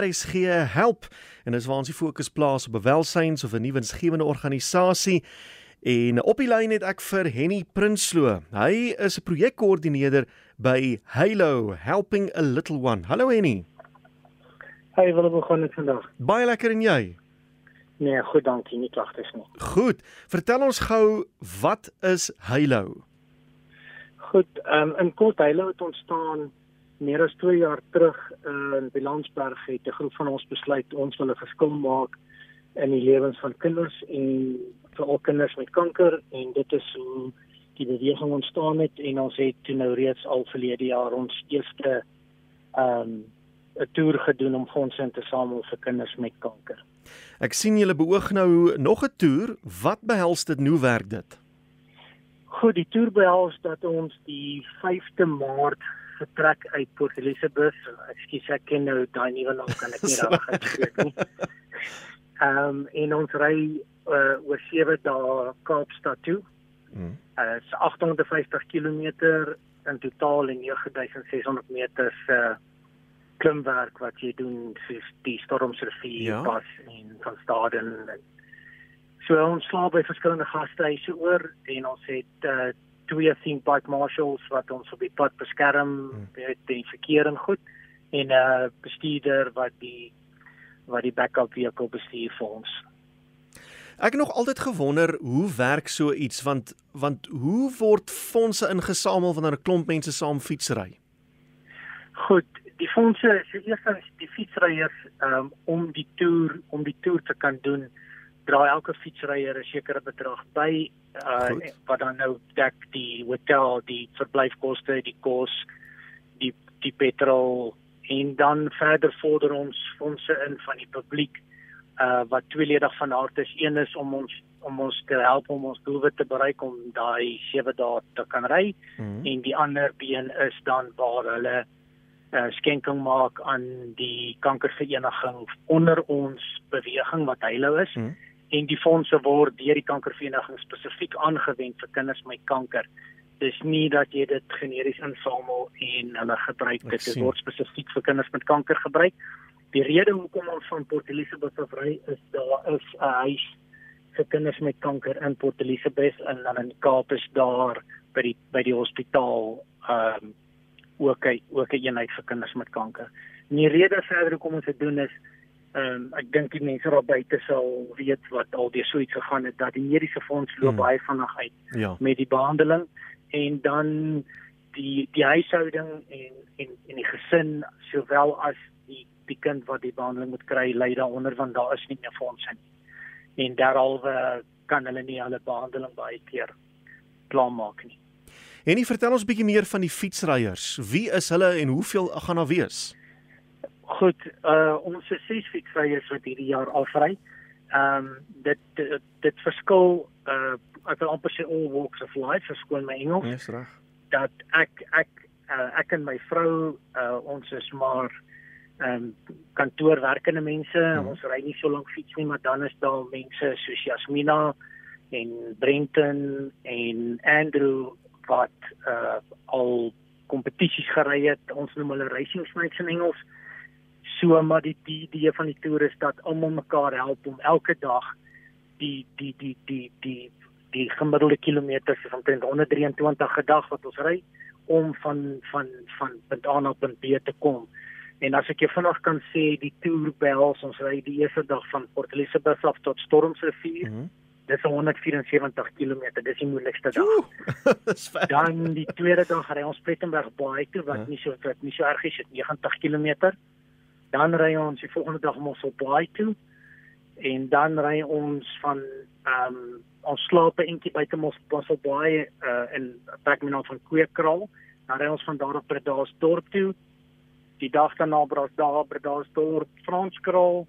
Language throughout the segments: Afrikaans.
RSG help en dis waar ons die fokus plaas op welsyns of 'n nuwe winsgewende organisasie. En op die lyn het ek vir Henny Prinsloo. Hy is 'n projekkoördineerder by Halo Helping a Little One. Hallo Henny. Hey, wil begin dit vandag? Baie lekker en jy? Nee, goed, dankie, nie klagtes nie. Goed. Vertel ons gou wat is Halo? Goed, ehm um, in kort Halo het ontstaan meer as 2 jaar terug uh, in Bilansberg het 'n groep van ons besluit ons wil 'n verskil maak in die lewens van kinders en veral kinders met kanker en dit is hoe die beweging ontstaan het en ons het toe nou reeds al verlede jaar ons eerste ehm um, 'n toer gedoen om fondse te samel vir kinders met kanker. Ek sien julle beoog nou nog 'n toer. Wat behels dit nou werk dit? Goed, die toer behels dat ons die 5de Maart vertrek uit Port Elizabeth. Ekskuus, ek ken nou daai nuwe naam kan ek nie reg uitspreek nie. Ehm um, en ons ry uh, oor 7 dae Kaapstad toe. Mm. Uh, 850 km in totaal en 9600 meter se uh, klimwerk wat jy doen soos die Stormsrivier ja. pas en van Staden. So ons slaap by verskillende gastehuise oor en ons het uh, twee theme park marshals wat ons op die pad beskerm hmm. met die verkeer en goed en 'n uh, bestuurder wat die wat die backup vehicle bestuur vir ons. Ek het nog altyd gewonder hoe werk so iets want want hoe word fondse ingesamel wanneer 'n klomp mense saam fietsry? Goed, die fondse is eers die fietsryers um, om die toer om die toer te kan doen dra elke fietsryer 'n sekere bedrag by uh, wat dan nou dek die hotel, die verblyfkoste, die kos, die die petrol en dan verder vorder ons fondse in van die publiek uh wat tweeledig van aard is. Een is om ons om ons te help om ons doelwit te bereik om daai 7 dae te kan ry mm -hmm. en die ander been is dan waar hulle uh, skenking maak aan die kankervereniging onder ons beweging wat Hylo is. Mm -hmm en die fondse word deur die kankervereniging spesifiek aangewend vir kinders met kanker. Dis nie dat jy dit generies insamel en hulle gebruik dit dit word spesifiek vir kinders met kanker gebruik. Die rede hoekom ons van Port Elizabeth af ry is daar is 'n huis vir kinders met kanker in Port Elizabeth en dan in Kaap is daar by die by die hospitaal ehm um, ook 'n ook 'n eenheid vir kinders met kanker. En die rede verder hoekom ons dit doen is Ehm um, ek dink die mense daar buite sal weet wat al die so iets gegaan het dat die mediese fonds loop hmm. baie vinnig uit ja. met die behandeling en dan die die huishouding en en en die gesin sowel as die die kind wat die behandeling moet kry lei daaronder want daar is nie meer fondse nie. En daaralwe kan hulle nie hulle behandeling baie keer klaarmaak nie. En jy vertel ons bietjie meer van die fietsryers. Wie is hulle en hoeveel gaan daar wees? Goed, uh ons is ses fietsryers wat hierdie jaar afry. Ehm um, dit, dit dit verskil uh ek wil amper sê all walks of life, verskoon my Engels. Yes, reg. Dat ek ek uh, ek en my vrou uh ons is maar ehm um, kantoorwerkende mense. Hmm. Ons ry nie so lank fiets nie, maar dan is daar mense soos Jasmina en Brenton en Andrew wat uh al kompetisies gery het. Ons noem hulle racing snakes in Engels. So maar die die idee van die toer is dat almal mekaar help om elke dag die die die die die die gemiddelde kilometers van omtrent 123 gedag wat ons ry om van van van punt A na punt B te kom. En as ek jou vanaand kan sê die toer behels ons ry die eerste dag van Port Elizabeth af tot Stormsrivier. Mm -hmm. Dis 174 km. Dis die moeilikste dag. Dis Dan die tweede dag ry ons Plettenberg Baai toe wat huh? nie so wat nie so erg is, 90 km dan ry ons die volgende dag mos op Baai toe en dan ry ons van ehm um, ons slaap eentjie buite mos pas op Baai uh, in my nou van Kweekraal dan ry ons van daar op Bredasdorp toe. Die dag daarna Bredasdorp Franskraal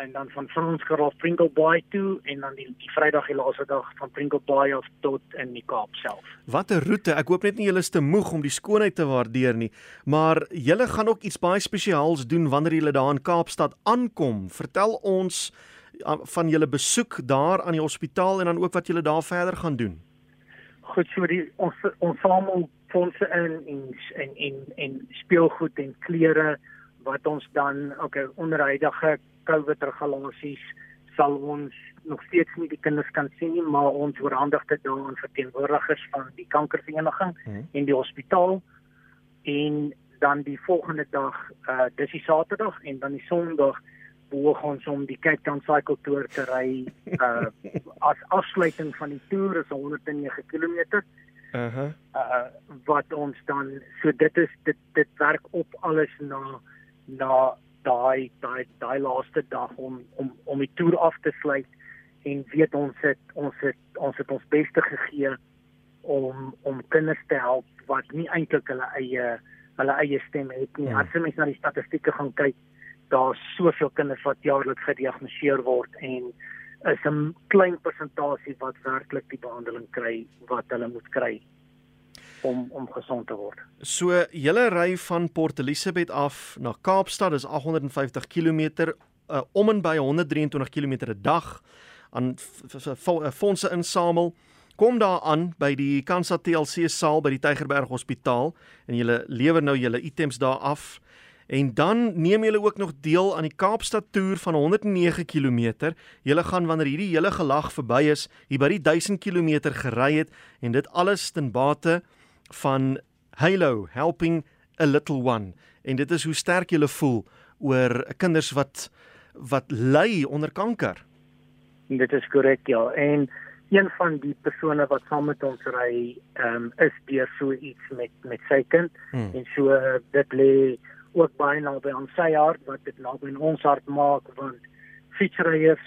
en dan van Franskraal af Pringle Bay toe en dan die, die Vrydag die laaste dag van Pringle Bay af tot in die Kaap self. Wat 'n roete. Ek hoop net nie julle is te moeg om die skoonheid te waardeer nie, maar julle gaan ook iets baie spesiaals doen wanneer julle daar in Kaapstad aankom. Vertel ons van julle besoek daar aan die hospitaal en dan ook wat julle daar verder gaan doen. Goed, so die ons ons samel fondse in en en en en speelgoed en klere wat ons dan okay onder huidige COVID regulasies sal ons nog steeds nie die kinders kan sien nie, maar ons oorhandig dit dan aan verteenwoordigers van die kankervereniging hmm. en die hospitaal en dan die volgende dag uh dis die Saterdag en dan die Sondag boog ons om die Cape Town Cycle Tour te ry uh as afsluiting van die toer is 109 km. Uh -huh. uh wat ons dan so dit is dit dit werk op alles na na daai daai daai laaste dag om om om die toer af te sluit en weet ons het ons het ons het ons beste gegee om om kinders te help wat nie eintlik hulle eie hulle eie stem het nie. Ja. As jy mens na die statistieke gaan kyk, daar's soveel kinders wat jaarliks gediagnoseer word en is 'n klein persentasie wat werklik die behandeling kry wat hulle moet kry om om gesond te word. So julle ry van Port Elizabeth af na Kaapstad is 850 km uh, om en by 123 km 'n dag aan fondse insamel kom daar aan by die Kansa TLC saal by die Tygerberg Hospitaal en julle lewer nou julle items daar af en dan neem julle ook nog deel aan die Kaapstad toer van 109 km. Julle gaan wanneer hierdie hele gelag verby is, hier by die 1000 km gery het en dit alles ten bate van Halo helping a little one en dit is hoe sterk jy voel oor kinders wat wat ly onder kanker. Dit is korrek ja en een van die persone wat saam met ons ry um, is deur so iets met met sy kind hmm. en so dit lê ook baie naby aan sy hart wat dit naby aan ons hart maak want fietsryers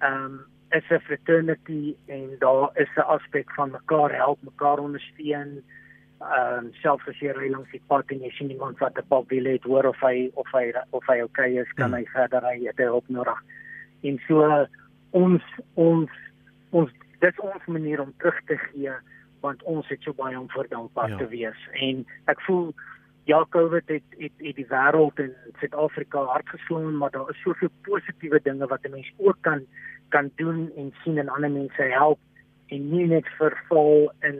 ehm um, is 'n fraternity en daar is 'n aspek van mekaar help, mekaar ondersteun ehm um, selfs as jy ry langs die pad en jy sien iemand wat 'n pap wil hê hoor of hy of hy of hy okay is kan mm. hy verder ry het hy hulp nodig en so ons ons ons dis ons manier om terug te gee want ons het so baie om vir dankbaar ja. te wees en ek voel ja covid het het, het die wêreld in Suid-Afrika hard geslaan maar daar is soveel positiewe dinge wat 'n mens ook kan kan doen en sien en ander mense help en nie net verval in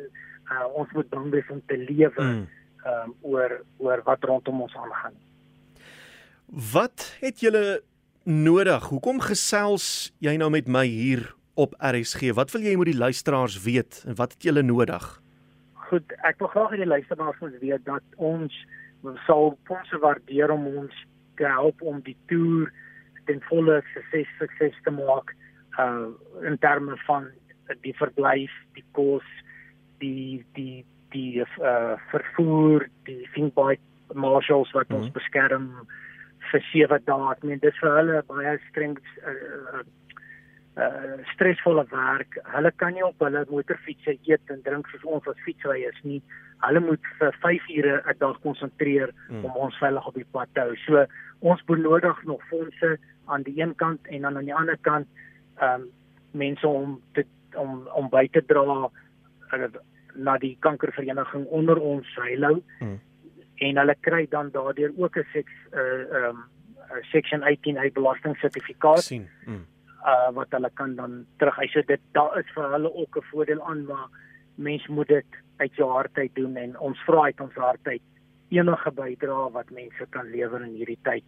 uh, ons moet bang wees om te lewe mm. um, oor oor wat rondom ons aangaan. Wat het julle nodig? Hoekom gesels jy nou met my hier op RSG? Wat wil jy moet die luisteraars weet en wat het julle nodig? Goed, ek wil graag hê die luisteraars moet weet dat ons sal fondse waardeer om ons te help om die toer ten volle sukses sukses te maak uh in terme van die verblyf, die kos, die die die uh vervoer die Thinkbyte marshals wat mm -hmm. ons beskerm vir sewe dae. Ek meen dis vir hulle baie streng uh, uh stresvolle werk. Hulle kan nie op hulle motorfietsse eet en drink soos ons as fietsryers nie. Hulle moet vir 5 ure 'n dag konsentreer mm. om ons veilig op die pad te hou. So ons benodig nog fondse aan die een kant en dan aan die ander kant um mense om te om om by te dra na die kankervereniging onder ons Halo. Hmm. En hulle kry dan daardeur ook 'n seks uh um section 18A belastingsertifikaat. sien. Hmm. Uh wat hulle kan dan terug. Hy sê dit daar is vir hulle ook 'n voordeel aan maar mens moet dit uit jou hart uit doen en ons vra uit ons hart uit enige bydrae wat mense kan lewer in hierdie tyd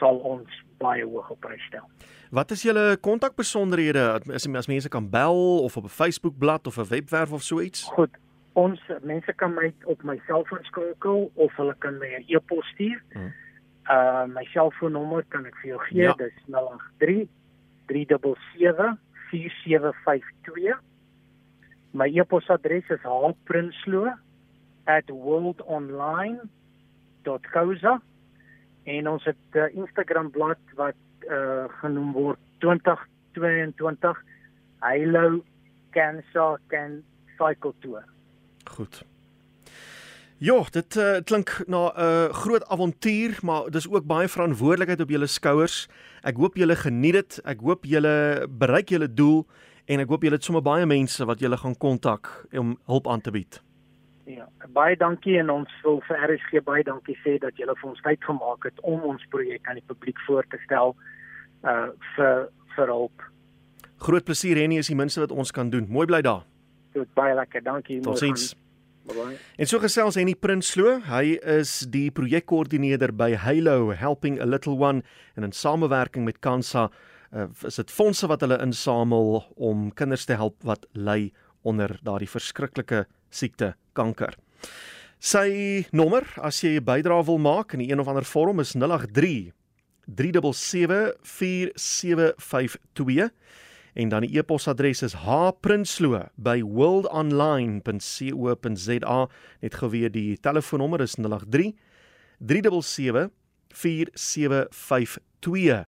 sal ons baie hoog op prys stel. Wat is julle kontakbesonderhede as as mense kan bel of op 'n Facebook bladsy of 'n webwerf of so iets? Goed, ons mense kan my op my selfoon skakel of hulle kan my 'n e-pos stuur. Hmm. Uh my selfoonnommer kan ek vir jou gee, ja. dis 083 377 4752. My e-posadres is haalprinsloo@worldonline.co.za en ons het 'n uh, Instagram bladsy wat uh genoem word 2022 Halo Cancer Can Cycle Tour. Goed. Ja, dit uh, klink na 'n uh, groot avontuur, maar dis ook baie verantwoordelikheid op julle skouers. Ek hoop julle geniet dit. Ek hoop julle bereik julle doel en ek hoop julle het sommer baie mense wat julle gaan kontak om hulp aan te bied. Ja, baie dankie en ons wil vir RSG baie dankie sê dat julle vir ons tyd gemaak het om ons projek aan die publiek voor te stel uh vir vir hulp. Groot plesier Henny is die minste wat ons kan doen. Mooi bly daar. Dit baie lekker. Dankie. Totsiens. Bye. En so gesels Henny Prinsloo, hy is die projekkoördineerder by Halo Helping a Little One en in samewerking met Kansa uh, is dit fondse wat hulle insamel om kinders te help wat ly onder daardie verskriklike siekte kanker. Sy nommer as jy 'n bydrae wil maak in een of ander vorm is 083 3774752 en dan die e-posadres is hprinsloo@worldonline.co.za net gou weer die telefoonnommer is 083 3774752